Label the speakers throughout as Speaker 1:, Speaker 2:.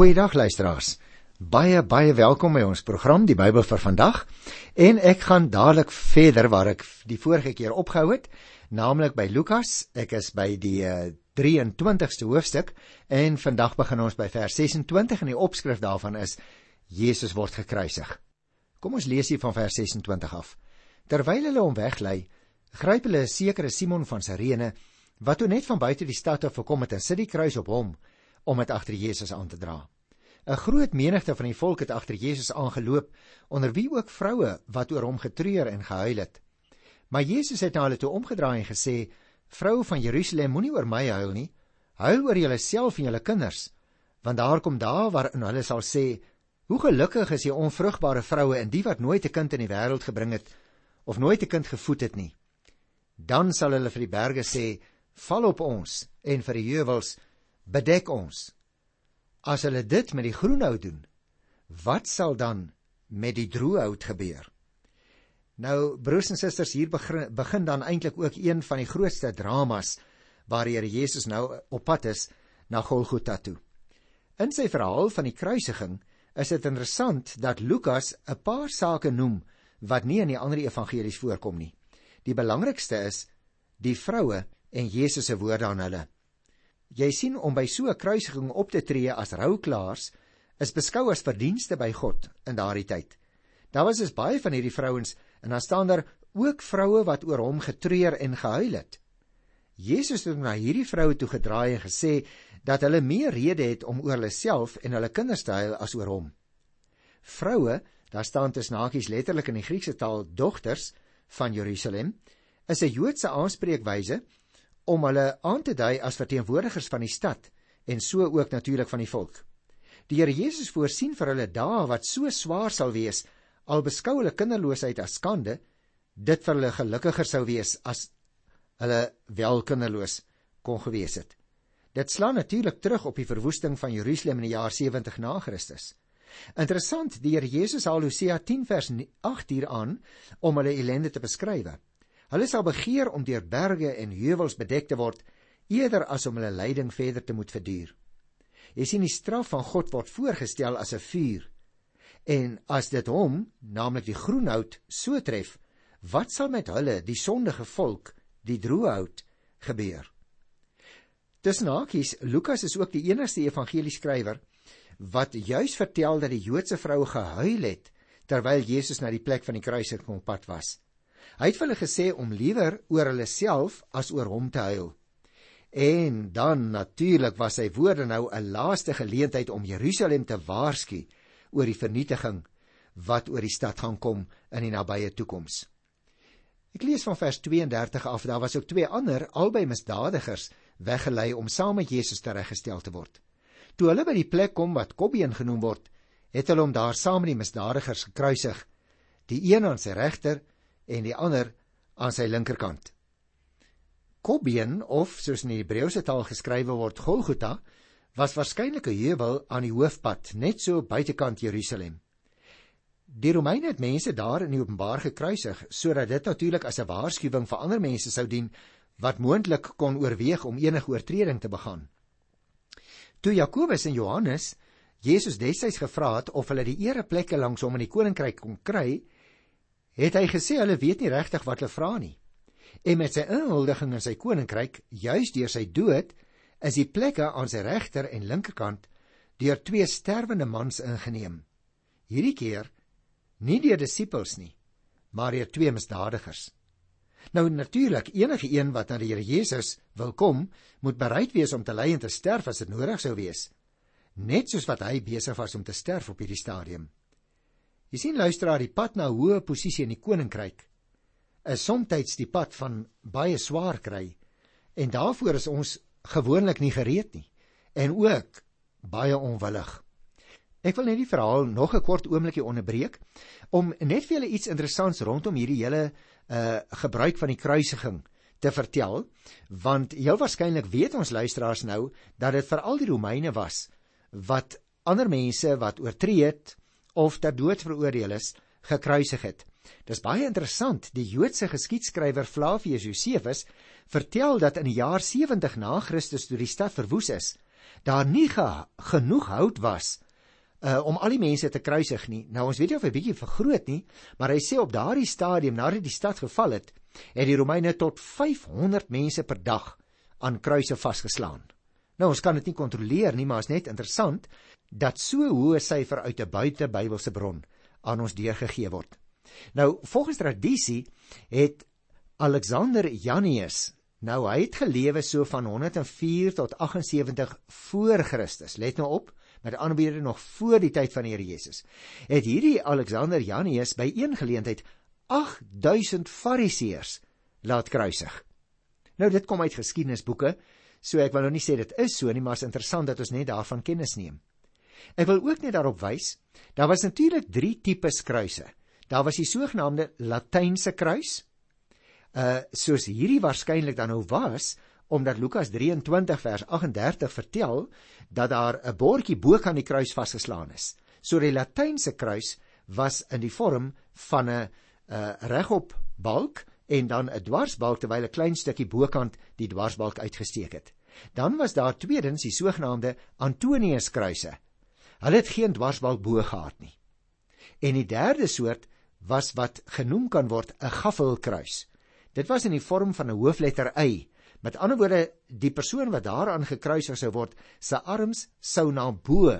Speaker 1: Goeiedag luisteraars. Baie baie welkom by ons program Die Bybel vir vandag. En ek gaan dadelik verder waar ek die vorige keer opgehou het, naamlik by Lukas. Ek is by die uh, 23ste hoofstuk en vandag begin ons by vers 26 en die opskrif daarvan is Jesus word gekruisig. Kom ons lees hier van vers 26 af. Terwyl hulle hom weglei, gryp hulle 'n sekere Simon van Sirene wat toe net van buite die stad af gekom het en sit die kruis op hom om dit agter Jesus aan te dra. 'n Groot menigte van die volk het agter Jesus aangeloop, onder wie ook vroue wat oor hom getreur en gehuil het. Maar Jesus het na hulle toe omgedraai en gesê: "Vroue van Jerusalem, moenie oor my huil nie, huil oor julleself en julle kinders, want daar kom dae waarin hulle sal sê: Hoe gelukkig is die onvrugbare vroue en die wat nooit 'n kind in die wêreld gebring het of nooit 'n kind gevoed het nie. Dan sal hulle vir die berge sê: Val op ons en vir die heuwels bedek ons. As hulle dit met die groenhout doen, wat sal dan met die droëhout gebeur? Nou broers en susters, hier begin, begin dan eintlik ook een van die grootste dramas waar die Here Jesus nou op pad is na Golgotha toe. In sy verhaal van die kruisiging is dit interessant dat Lukas 'n paar sake noem wat nie in die ander evangelies voorkom nie. Die belangrikste is die vroue en Jesus se woorde aan hulle. Jy sien om by so 'n kruisiging op te tree as rouklaars is beskou as verdienste by God in daardie tyd. Daar was dus baie van hierdie vrouens en dan staan daar ook vroue wat oor hom getreur en gehuil het. Jesus het na hierdie vroue toe gedraai en gesê dat hulle meer rede het om oor hulle self en hulle kinders te huil as oor hom. Vroue, daar staan tussen hakies letterlik in die Griekse taal dogters van Jerusalem, is 'n Joodse aanspreekwyse om hulle aan te dui as verteenwoordigers van die stad en so ook natuurlik van die volk. Die Here Jesus voorsien vir hulle dae wat so swaar sal wees, al beskou hulle kinderloosheid as skande, dit vir hulle gelukkiger sou wees as hulle wel kinderloos kon gewees het. Dit slaan natuurlik terug op die verwoesting van Jerusalem in die jaar 70 na Christus. Interessant, die Here Jesus haal Hosea 10 vers 8 hier aan om hulle ellende te beskryf. Hulle sal begeer om deur berge en heuwels bedek te word eerder as om hulle lyding verder te moet verduur. Jy sien die straf van God word voorgestel as 'n vuur. En as dit hom, naamlik die groenhout, so tref, wat sal met hulle, die sondige volk, die droëhout, gebeur? Tussen hakies, Lukas is ook die enigste evangelieskrywer wat juis vertel dat die Joodse vroue gehuil het terwyl Jesus na die plek van die kruisiging op pad was. Hy het vir hulle gesê om liewer oor hulle self as oor hom te huil. En dan natuurlik was sy woorde nou 'n laaste geleentheid om Jerusalem te waarsku oor die vernietiging wat oor die stad gaan kom in die nabye toekoms. Ek lees van vers 32 af, daar was ook twee ander, albei misdadigers, weggelei om saam met Jesus tereggestel te word. Toe hulle by die plek kom wat Kobbeen genoem word, het hulle hom daar saam met die misdadigers gekruisig, die een aan sy regter en die ander aan sy linkerkant. Kobien of soos in die Hebreëse taal geskrywe word Golgotha was waarskynlik 'n heuwel aan die hoofpad net so buitekant Jerusalem. Die Romeine het mense daar in die openbaar gekruisig sodat dit natuurlik as 'n waarskuwing vir ander mense sou dien wat moontlik kon oorweeg om enige oortreding te begaan. Toe Jakobus en Johannes Jesus destyds gevra het of hulle die ereplekke langs hom in die koninkryk kon kry, het hy gesê hulle weet nie regtig wat hulle vra nie. En met sy inhuldiging in sy koninkryk, juis deur sy dood, is die plekke aan sy regter en linkerkant deur twee sterwende mans ingeneem. Hierdie keer nie deur disippels nie, maar deur twee misdadigers. Nou natuurlik, enige een wat na die Here Jesus wil kom, moet bereid wees om te ly en te sterf as dit nodig sou wees, net soos wat hy besig was om te sterf op hierdie stadium. Jy sien luisteraar, die pad na hoë posisie in die koninkryk is soms die pad van baie swaar kry en daarvoor is ons gewoonlik nie gereed nie en ook baie onwillig. Ek wil net die verhaal nog 'n kort oombliekie onderbreek om net vir julle iets interessants rondom hierdie hele uh gebruik van die kruisiging te vertel want heel waarskynlik weet ons luisteraars nou dat dit veral die Romeine was wat ander mense wat oortree het of ter dood veroordeel is, gekruisig het. Dis baie interessant, die Joodse geskiedskrywer Flavius Josephus vertel dat in die jaar 70 na Christus toe die stad verwoes is, daar nie ge genoeg hout was uh om al die mense te kruisig nie. Nou ons weet nie of hy bietjie vergroot nie, maar hy sê op daardie stadium nadat die stad geval het, het die Romeine tot 500 mense per dag aan kruise vasgeslaan. Nou ons kan dit nie kontroleer nie, maar is net interessant dat so hoë syfer uit 'n buitebybelse bron aan ons deurgegee word. Nou volgens tradisie het Alexander Janneus nou hy het gelewe so van 104 tot 78 voor Christus. Let nou op, met aanbiede nog voor die tyd van die Here Jesus. Het hierdie Alexander Janneus by een geleentheid 8000 fariseërs laat kruisig. Nou dit kom uit geskiedenisboeke, so ek wil nou nie sê dit is so nie, maar is interessant dat ons net daarvan kennis neem. Ek wil ook net daarop wys, daar was natuurlik 3 tipes kruise. Daar was die sogenaamde Latynse kruis, uh soos hierdie waarskynlik dan nou was, omdat Lukas 23 vers 38 vertel dat daar 'n bordjie bo kan die kruis vasgeslaan is. So die Latynse kruis was in die vorm van 'n uh, regop balk en dan 'n dwarsbalk terwyl 'n klein stukkie bokant die dwarsbalk uitgesteek het. Dan was daar tweedens die sogenaamde Antonius kruise. Hulle het geen dwarsbalk bo gehad nie. En die derde soort was wat genoem kan word 'n gaffelkruis. Dit was in die vorm van 'n hoofletter Y Met ander woorde, die persoon wat daaraan gekruisig sou word, se arms sou na bo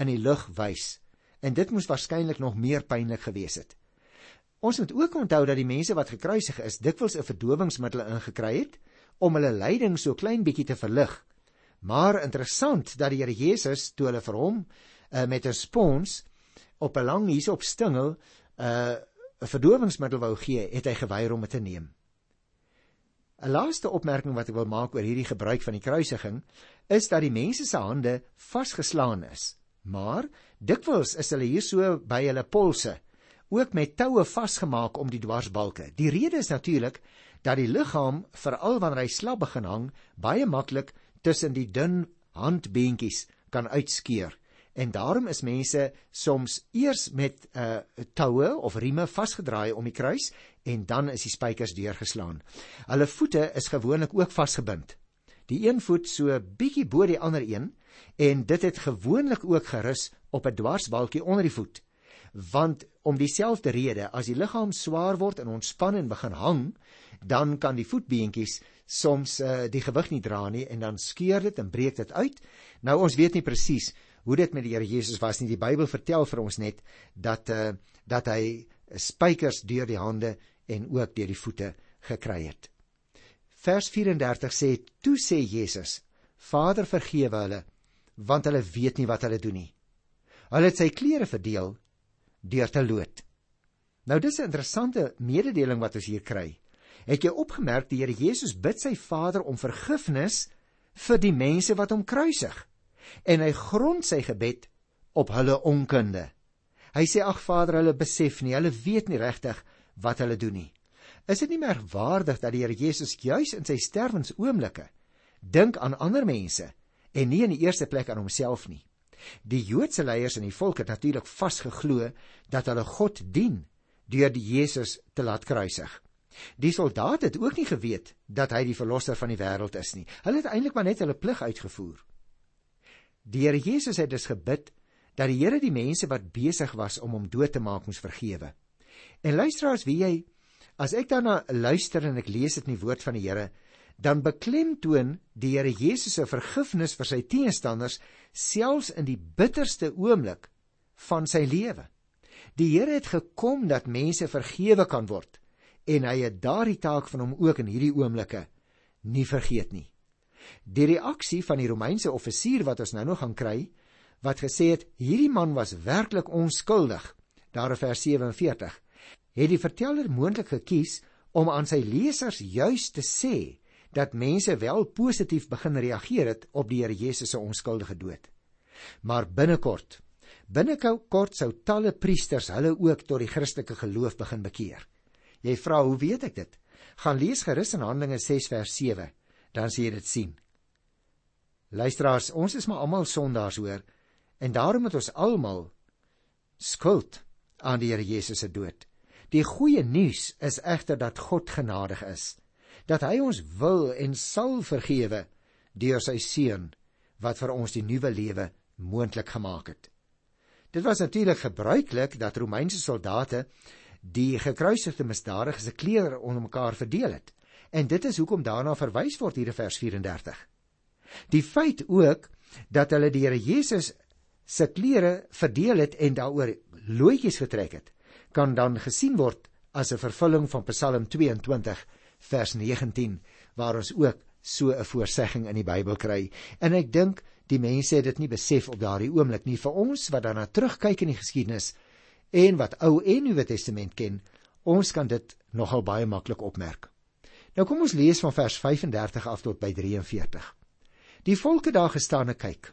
Speaker 1: in die lug wys. En dit moes waarskynlik nog meer pynlik gewees het. Ons moet ook onthou dat die mense wat gekruisig is, dikwels 'n verdowingsmiddel ingekry het om hulle lyding so klein bietjie te verlig. Maar interessant dat die Here Jesus toe hulle vir hom uh, met 'n spons op 'n lang hierop stingel 'n uh, verdowingsmiddel wou gee, het hy geweier om dit te neem. 'n Laaste opmerking wat ek wil maak oor hierdie gebruik van die kruisiging is dat die mense se hande vasgeslaan is. Maar dikwels is hulle hier so by hulle polse, ook met toue vasgemaak om die dwarsbalke. Die rede is natuurlik dat die liggaam, veral wanneer hy slap begin hang, baie maklik tussen die dun handbeentjies kan uitskeur En daarom is mense soms eers met 'n uh, toue of rieme vasgedraai om die kruis en dan is die spykers deurgeslaan. Hulle voete is gewoonlik ook vasgebind. Die een voet so bietjie bo die ander een en dit het gewoonlik ook gerus op 'n dwarsbalkie onder die voet. Want om dieselfde rede, as die liggaam swaar word en ontspan en begin hang, dan kan die voetbeentjies soms uh, die gewig nie dra nie en dan skeur dit en breek dit uit. Nou ons weet nie presies hoe dit met die Here Jesus was nie. Die Bybel vertel vir ons net dat uh dat hy spykers deur die hande en ook deur die voete gekry het. Vers 34 sê: "Toe sê Jesus: Vader, vergewe hulle, want hulle weet nie wat hulle doen nie." Hulle het sy klere verdeel deur te loot. Nou dis 'n interessante mededeling wat ons hier kry. Het jy opgemerk die Here Jesus bid sy Vader om vergifnis vir die mense wat hom kruisig? En hy grond sy gebed op hulle onkunde. Hy sê ag Vader, hulle besef nie, hulle weet nie regtig wat hulle doen nie. Is dit nie merkwaardig dat die Here Jesus juis in sy sterwensoomblikke dink aan ander mense en nie in die eerste plek aan homself nie? Die Joodse leiers en die volk het natuurlik vasgeglo dat hulle God dien deur die Jesus te laat kruisig. Die soldate het ook nie geweet dat hy die verlosser van die wêreld is nie. Hulle het eintlik maar net hulle plig uitgevoer. Die Here Jesus het dus gebid dat die Here die mense wat besig was om hom dood te maak moes vergewe. En luisteraars, wie jy as ek daarna luister en ek lees dit in die woord van die Here, dan beklemtoon die Here Jesus se vergifnis vir sy teenstanders selfs in die bitterste oomblik van sy lewe. Die Here het gekom dat mense vergewe kan word en hy het daardie taak van hom ook in hierdie oomblikke nie vergeet nie. Die reaksie van die Romeinse offisier wat ons nou nog gaan kry, wat gesê het hierdie man was werklik onskuldig, daar in vers 47, het die verteller moontlik gekies om aan sy lesers juis te sê dat mense wel positief begin reageer het op die Here Jesus se onskuldige dood. Maar binnekort, binnekort sou talle priesters hulle ook tot die Christelike geloof begin bekeer. Jy vra, hoe weet ek dit? Gaan lees gerus in Handelinge 6 vers 7 dan sien jy dit sien. Luisteraars, ons is maar almal sondaars hoor en daarom het ons almal skuld aan die Here Jesus se dood. Die goeie nuus is egter dat God genadig is, dat hy ons wil en sal vergewe deur sy seun wat vir ons die nuwe lewe moontlik gemaak het. Dit was natuurlik gebruiklik dat Romeinse soldate die gekruisigde misdadigers se klere onder mekaar verdeel het. En dit is hoekom daarna verwys word hier in vers 34. Die feit ook dat hulle die Here Jesus se klere verdeel het en daaroor loetjies getrek het, kan dan gesien word as 'n vervulling van Psalm 22 vers 19 waar ons ook so 'n voorsegging in die Bybel kry. En ek dink die mense het dit nie besef op daardie oomblik nie vir ons wat daarna terugkyk in die geskiedenis en wat Ou en Nuwe Testament ken, ons kan dit nogal baie maklik opmerk. Nou kom ons lees van vers 35 af tot by 43. Die volke daar gestaan en kyk.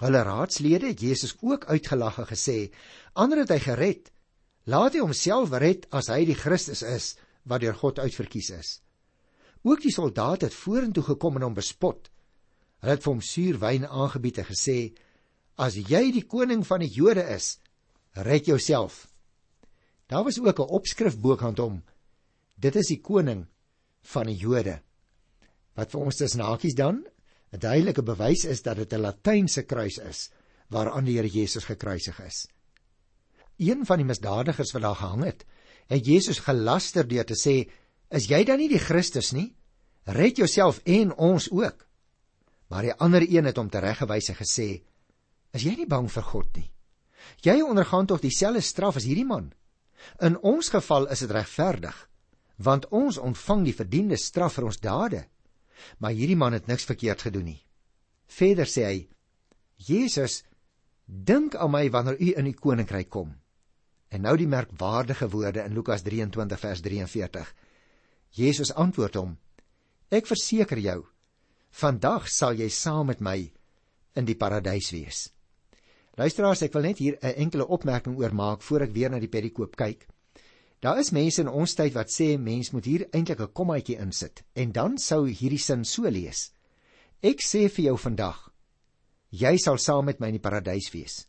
Speaker 1: Hulle raadslede het Jesus ook uitgelag en gesê: "Ander het hy gered. Laat hy homself red as hy die Christus is wat deur God uitverkies is." Ook die soldate het vorentoe gekom en hom bespot. Hulle het vir hom suurwyn aangebied en gesê: "As jy die koning van die Jode is, red jouself." Daar was ook 'n opskrif bokant hom. Dit is die koning van die Jode. Wat vir ons dis nakies dan 'n duidelike bewys is dat dit 'n latynse kruis is waaraan die Here Jesus gekruisig is. Een van die misdadigers wat daar gehang het, het Jesus gelaster deur te sê: "Is jy dan nie die Christus nie? Red jouself en ons ook." Maar die ander een het hom tereggewys en gesê: "Is jy nie bang vir God nie? Jy ondergaan tog dieselfde straf as hierdie man. In ons geval is dit regverdig, want ons ontvang die verdiende straf vir ons dade." Maar hierdie man het niks verkeerd gedoen nie. Verder sê hy: Jesus, dink aan my wanneer u in die koninkryk kom. En nou die merkwaardige woorde in Lukas 23 vers 43. Jesus antwoord hom: Ek verseker jou, vandag sal jy saam met my in die paradys wees. Luisteraars, ek wil net hier 'n enkele opmerking oor maak voor ek weer na die perikoop kyk. Daar is mense in ons tyd wat sê mens moet hier eintlik 'n kommaatjie insit en dan sou hierdie sin so lees. Ek sê vir jou vandag, jy sal saam met my in die paradys wees.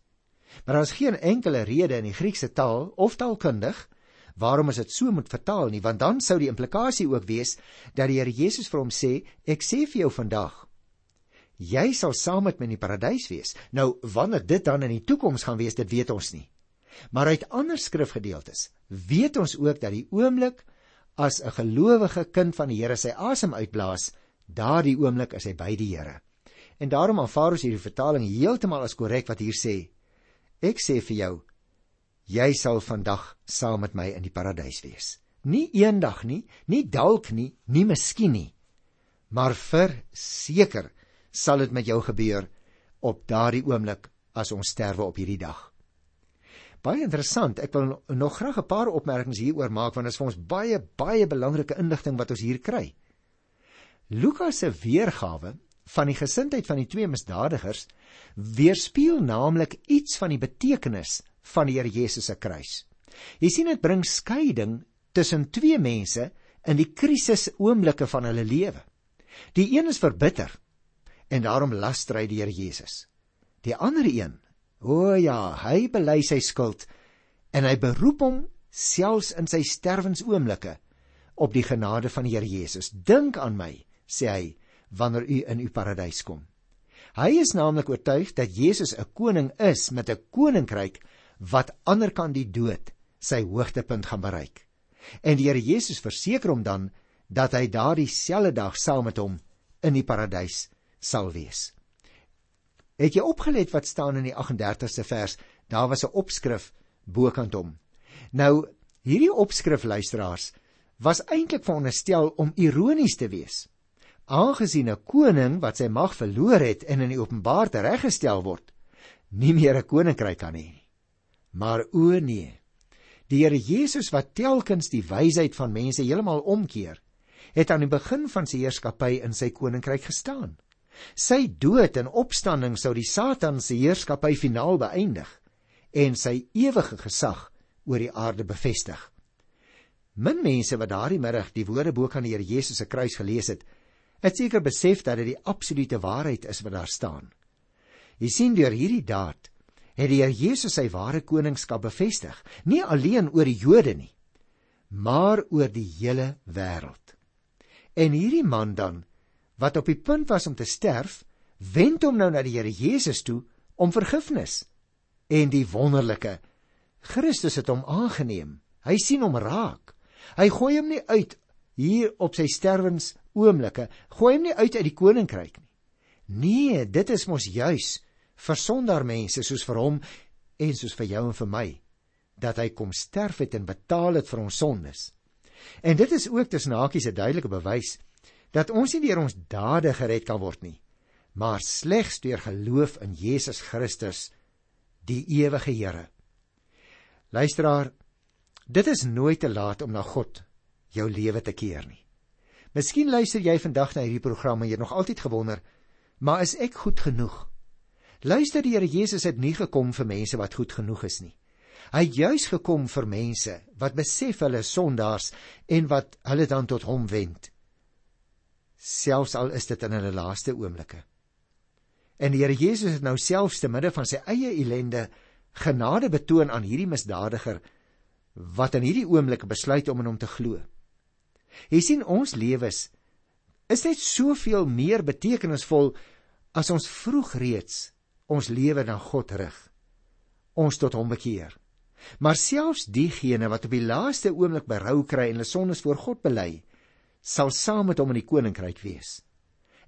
Speaker 1: Maar daar is geen enkele rede in die Griekse taal of taalkundig waarom as dit so moet vertaal nie, want dan sou die implikasie ook wees dat die Here Jesus vir hom sê, ek sê vir jou vandag, jy sal saam met my in die paradys wees. Nou wanneer dit dan in die toekoms gaan wees, dit weet ons nie. Maar uit ander skrifgedeeltes weet ons ook dat die oomblik as 'n gelowige kind van die Here sy asem uitblaas, daardie oomblik is hy by die Here. En daarom aanvaar ons hierdie vertaling heeltemal as korrek wat hier sê: Ek sê vir jou, jy sal vandag saam met my in die paradys wees. Nie eendag nie, nie dalk nie, nie miskien nie, maar verseker sal dit met jou gebeur op daardie oomblik as ons sterwe op hierdie dag. Baie interessant. Ek wil nog graag 'n paar opmerkings hieroor maak want dit is vir ons baie baie belangrike inligting wat ons hier kry. Lukas se weergawe van die gesindheid van die twee misdadigers weerspieël naamlik iets van die betekenis van die Here Jesus se kruis. Jy sien dit bring skeiding tussen twee mense in die krisis oomblikke van hulle lewe. Die een is verbitter en daarom laster hy die Here Jesus. Die ander een O ja, hy bely sy skuld en hy beroep hom selfs in sy sterwensoomblikke op die genade van die Here Jesus. Dink aan my, sê hy, wanneer u in u paradys kom. Hy is naamlik oortuig dat Jesus 'n koning is met 'n koninkryk wat ander kan die dood sy hoogtepunt gaan bereik. En die Here Jesus verseker hom dan dat hy daardie selfde dag saam met hom in die paradys sal wees. Het jy opgelet wat staan in die 38ste vers? Daar was 'n opskrif bokant hom. Nou, hierdie opskrif luisteraars was eintlik veronderstel om ironies te wees. Aangesien 'n koning wat sy mag verloor het en in die openbaar tereggestel word, nie meer 'n koninkryk kan hê nie. Maar o nee. Die Here Jesus wat telkens die wysheid van mense heeltemal omkeer, het aan die begin van sy heerskappy in sy koninkryk gestaan. Sy dood en opstanding sou die Satan se heerskappy finaal beëindig en sy ewige gesag oor die aarde bevestig. Min mense wat daardie middag die woorde bo kan die Here Jesus se kruis gelees het, het seker besef dat dit die absolute waarheid is wat daar staan. Jy sien deur hierdie daad het die Here Jesus sy ware koningskap bevestig, nie alleen oor die Jode nie, maar oor die hele wêreld. En hierdie man dan wat op die punt was om te sterf, wend hom nou na die Here Jesus toe om vergifnis. En die wonderlike Christus het hom aangeneem. Hy sien hom raak. Hy gooi hom nie uit hier op sy sterwens oomblikke. Gooi hom nie uit uit die koninkryk nie. Nee, dit is mos juis vir sondaar mense soos vir hom en soos vir jou en vir my dat hy kom sterf het en betaal het vir ons sondes. En dit is ook tussen hakies 'n duidelike bewys dat ons nie deur ons dade gered kan word nie, maar slegs deur geloof in Jesus Christus, die ewige Here. Luisteraar, dit is nooit te laat om na God jou lewe te keer nie. Miskien luister jy vandag na hierdie program en jy nog altyd gewonder, maar is ek goed genoeg? Luister, die Here Jesus het nie gekom vir mense wat goed genoeg is nie. Hy het juis gekom vir mense wat besef hulle sondaars en wat hulle dan tot hom wend. Selfs al is dit in hulle laaste oomblikke. En die Here Jesus het nou selfs te midde van sy eie ellende genade betoon aan hierdie misdadiger wat in hierdie oomblik besluit om in hom te glo. Jy sien ons lewens is net soveel meer betekenisvol as ons vroeg reeds ons lewe na God rig. Ons tot hom bekeer. Maar selfs diegene wat op die laaste oomblik berou kry en hulle sondes voor God bely, sal saam met hom in die koninkryk wees.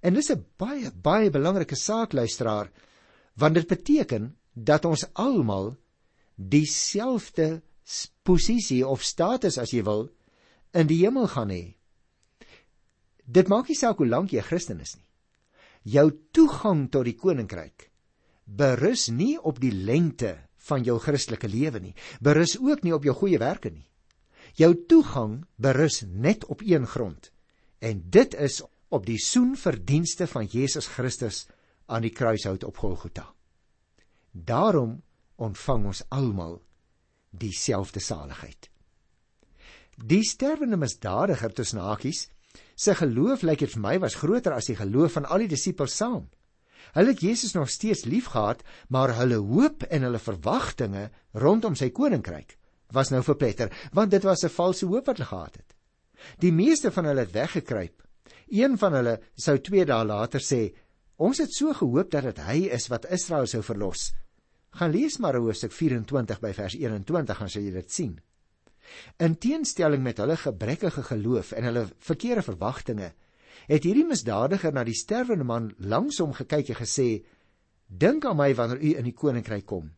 Speaker 1: En dis 'n baie baie belangrike saak luisteraar, want dit beteken dat ons almal dieselfde posisie of status as jy wil in die hemel gaan hê. Dit maak nie saak hoe lank jy Christen is nie. Jou toegang tot die koninkryk berus nie op die lengte van jou Christelike lewe nie. Berus ook nie op jou goeie werke nie. Jou toegang berus net op een grond. En dit is op die soenverdienste van Jesus Christus aan die kruishout op Golgotha. Daarom ontvang ons almal dieselfde saligheid. Die sterwende misdadiger tussen hakies se geloof lyk dit vir my was groter as die geloof van al die disippels saam. Hulle het Jesus nog steeds liefgehad, maar hulle hoop en hulle verwagtinge rondom sy koninkryk was nou verpletter, want dit was 'n valse hoop wat hulle gehad het. Die meeste van hulle het weggekruip. Een van hulle sou 2 dae later sê: "Ons het so gehoop dat dit hy is wat Israel sou verlos." Gaan lees maar Hoofstuk 24 by vers 21 dan sal jy dit sien. In teenstelling met hulle gebrekkige geloof en hulle verkeerde verwagtinge, het hierdie misdadiger na die sterwende man langs hom gekyk en gesê: "Dink aan my wanneer u in die koninkryk kom."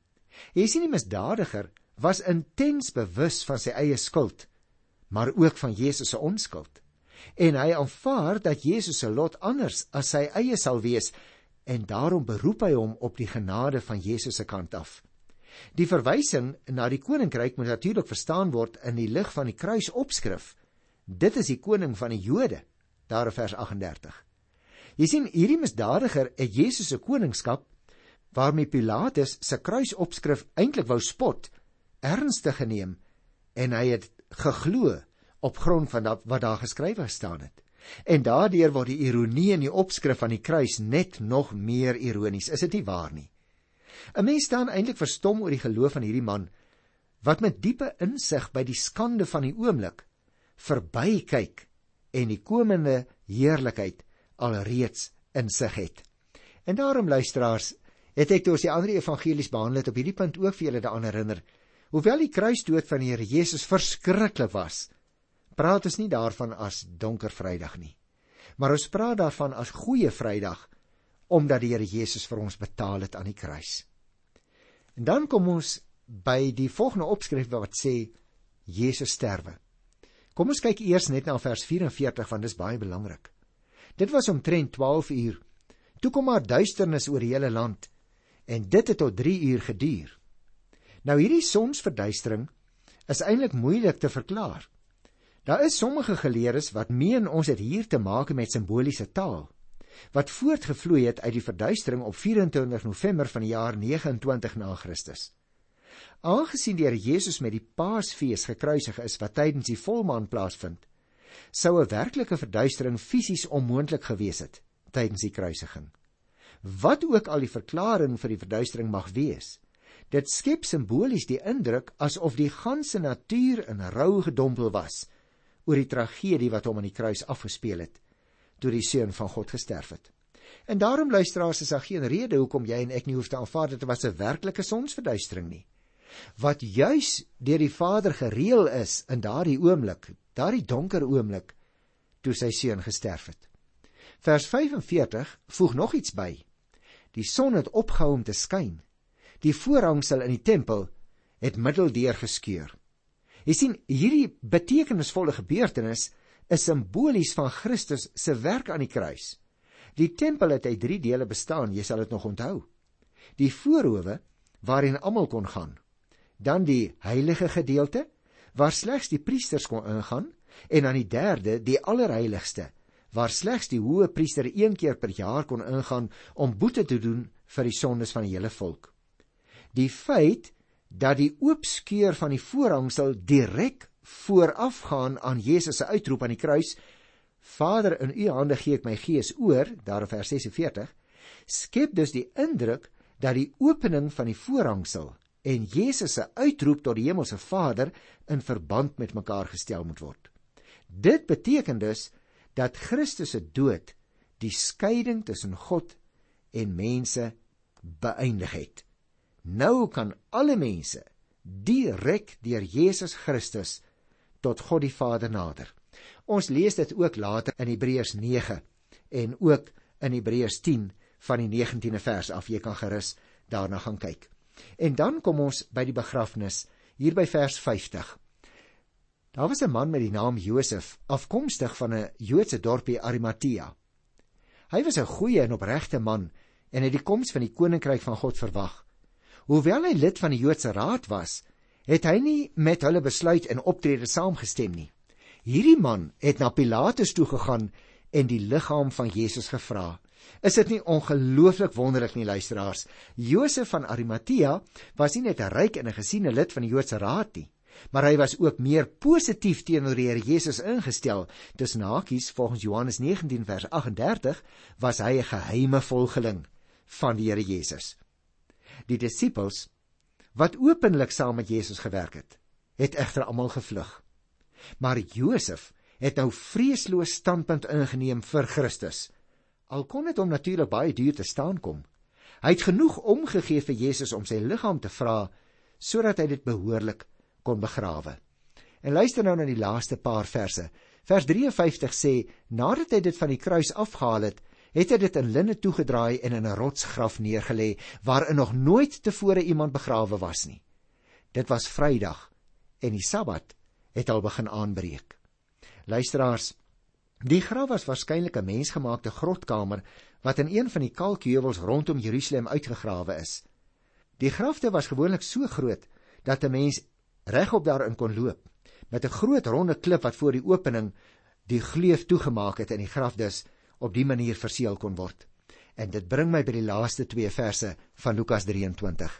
Speaker 1: Jy sien die misdadiger was intens bewus van sy eie skuld, maar ook van Jesus se onskuld. En hy aanvaar dat Jesus se lot anders as sy eie sal wees en daarom beroep hy hom op die genade van Jesus se kant af. Die verwysing na die koninkryk moet natuurlik verstaan word in die lig van die kruisopskrif. Dit is die koning van die Jode daar in vers 38. Jy sien hierdie misdadiger het Jesus se koningskap waarmee Pilatus se kruisopskrif eintlik wou spot, ernstig geneem en hy het geglo op grond van wat daar geskrywe gestaan het. En daardeur word die ironie in die opskrif van die kruis net nog meer ironies. Is dit nie waar nie? 'n Mens staan eintlik verstom oor die geloof van hierdie man wat met diepe insig by die skande van die oomblik verbykyk en die komende heerlikheid alreeds in sig het. En daarom luisteraars, het ek deur die ander evangelies behandel het op hierdie punt ook vir julle daaraan herinner. Hoewel die kruisdood van die Here Jesus verskriklik was, praat ons nie daarvan as donker Vrydag nie. Maar ons praat daarvan as goeie Vrydag omdat die Here Jesus vir ons betaal het aan die kruis. En dan kom ons by die volgende opskrif wat sê Jesus sterwe. Kom ons kyk eers net na vers 44 want dit is baie belangrik. Dit was omtrent 12 uur. Toe kom maar duisternis oor die hele land en dit het tot 3 uur geduur. Nou hierdie sonsverduistering is eintlik moeilik te verklaar. Daar is sommige geleerdes wat meen ons het hier te maak met simboliese taal wat voortgevloei het uit die verduistering op 24 November van die jaar 29 na Christus. Aangesien die Here Jesus met die Paasfees gekruisig is wat tydens die volmaan plaasvind, sou 'n werklike verduistering fisies onmoontlik gewees het tydens die kruisiging. Wat ook al die verklaring vir die verduistering mag wees, dit skep simbolies die indruk asof die ganse natuur in rou gedompel was oor die tragedie wat hom aan die kruis afgespeel het toe die seun van God gesterf het. En daarom luisteraars is daar geen rede hoekom jy en ek nie hoef te aanvaar dit was 'n werklike sonsverduistering nie. Wat juis deur die Vader gereël is in daardie oomblik, daardie donker oomblik toe sy seun gesterf het. Vers 45 voeg nog iets by. Die son het opgehou om te skyn. Die voorhangsel in die tempel het middeldeur geskeur. Jy sien, hierdie betekenisvolle gebeurtenis is simbolies van Christus se werk aan die kruis. Die tempel het uit 3 dele bestaan, jy sal dit nog onthou. Die voorhoewe waarin almal kon gaan. Dan die heilige gedeelte waar slegs die priesters kon ingaan en dan die derde, die allerheiligste, waar slegs die hoë priester een keer per jaar kon ingaan om boete te doen vir die sondes van die hele volk. Die feit dat die oopskeur van die voorhangsel direk voorafgaan aan Jesus se uitroep aan die kruis Vader in u hande gee ek my gees oor daar in vers 46 skep dus die indruk dat die opening van die voorhangsel en Jesus se uitroep tot die hemelse Vader in verband met mekaar gestel moet word. Dit beteken dus dat Christus se dood die skeiding tussen God en mense beëindig het. Nou kan alle mense direk deur Jesus Christus tot God die Vader nader. Ons lees dit ook later in Hebreërs 9 en ook in Hebreërs 10 van die 19de vers af. Jy kan gerus daarna gaan kyk. En dan kom ons by die begrafnis hier by vers 50. Daar was 'n man met die naam Josef, afkomstig van 'n Joodse dorpie Arimatea. Hy was 'n goeie en opregte man en het die koms van die koninkryk van God verwag. Hoewel hy lid van die Joodse Raad was, het hy nie met hulle besluit en optrede saamgestem nie. Hierdie man het na Pilatus toe gegaan en die liggaam van Jesus gevra. Is dit nie ongelooflik wonderlik nie luisteraars? Josef van Arimatea was nie net 'n ryk en 'n gesiene lid van die Joodse Raad nie, maar hy was ook meer positief teenoor die Here Jesus ingestel. Tussen hakies volgens Johannes 19 vers 38 was hy 'n geheime volgeling van die Here Jesus. Die disippels wat openlik saam met Jesus gewerk het, het egter almal gevlug. Maar Josef het nou vreesloos standpunt ingeneem vir Christus. Al kon dit hom natuurlik baie duur te staan kom. Hy het genoeg omgegee vir Jesus om sy liggaam te vra sodat hy dit behoorlik kon begrawe. En luister nou na die laaste paar verse. Vers 53 sê: Nadat hy dit van die kruis afgehaal het, het hy dit in linne toegedraai en in 'n rotsgraf neergelê waarin nog nooit tevore iemand begrawe was nie. Dit was Vrydag en die Sabbat het al begin aanbreek. Luisteraars, die graf was waarskynlik 'n mensgemaakte grotkamer wat in een van die kalkheuwels rondom Jerusalem uitgegrawe is. Die grafte was gewoonlik so groot dat 'n mens regop daarin kon loop met 'n groot ronde klip wat voor die opening die gleuf toegemaak het in die graf dus op die manier verseël kon word. En dit bring my by die laaste 2 verse van Lukas 23.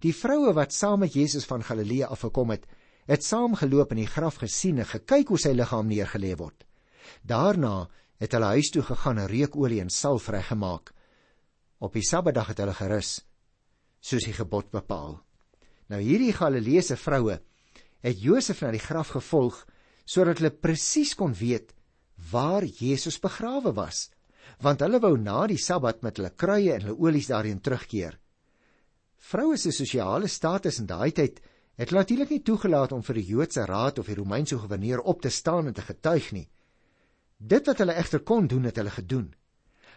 Speaker 1: Die vroue wat saam met Jesus van Galilea afgekom het, het saamgeloop in die graf gesien en gekyk hoe sy liggaam neergelê word. Daarna het hulle huis toe gegaan en reukolie en salf reggemaak. Op die Sabbatdag het hulle gerus soos die gebod bepaal. Nou hierdie Galileese vroue het Josef na die graf gevolg sodat hulle presies kon weet waar Jesus begrawe was, want hulle wou na die Sabbat met hulle kruie en hulle olies daarin terugkeer. Vroue se sosiale status in daai tyd het natuurlik nie toegelaat om vir die Joodse raad of die Romeinse goewerneur op te staan en te getuig nie. Dit wat hulle egter kon doen, het hulle gedoen.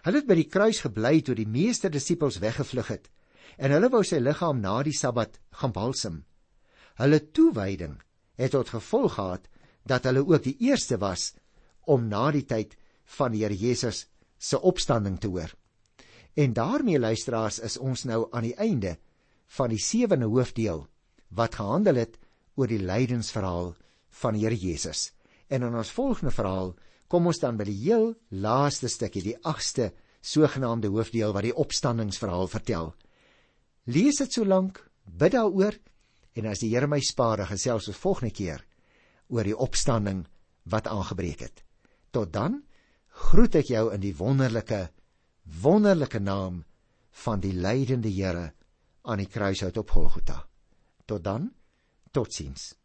Speaker 1: Hulle het by die kruis gebly toe die meeste disippels weggevlug het en hulle wou sy liggaam na die Sabbat gaan balsem. Hulle toewyding het tot gevolg gehad dat hulle ook die eerste was om na die tyd van die Here Jesus se opstanding te hoor. En daarmee luisteraars is ons nou aan die einde van die sewende hoofdeel wat gehandel het oor die lydensverhaal van die Here Jesus. En in ons volgende verhaal kom ons dan by die heel laaste stukkie, die 8ste sogenaamde hoofdeel wat die opstandingsverhaal vertel. Lees dit so lank, bid daaroor en as die Here my spaar, gesels ons volgende keer oor die opstanding wat aangebreek het. Tot dan groet ek jou in die wonderlike wonderlike naam van die lydende Here aan die kruishout op Golgotha. Tot dan. Totsiens.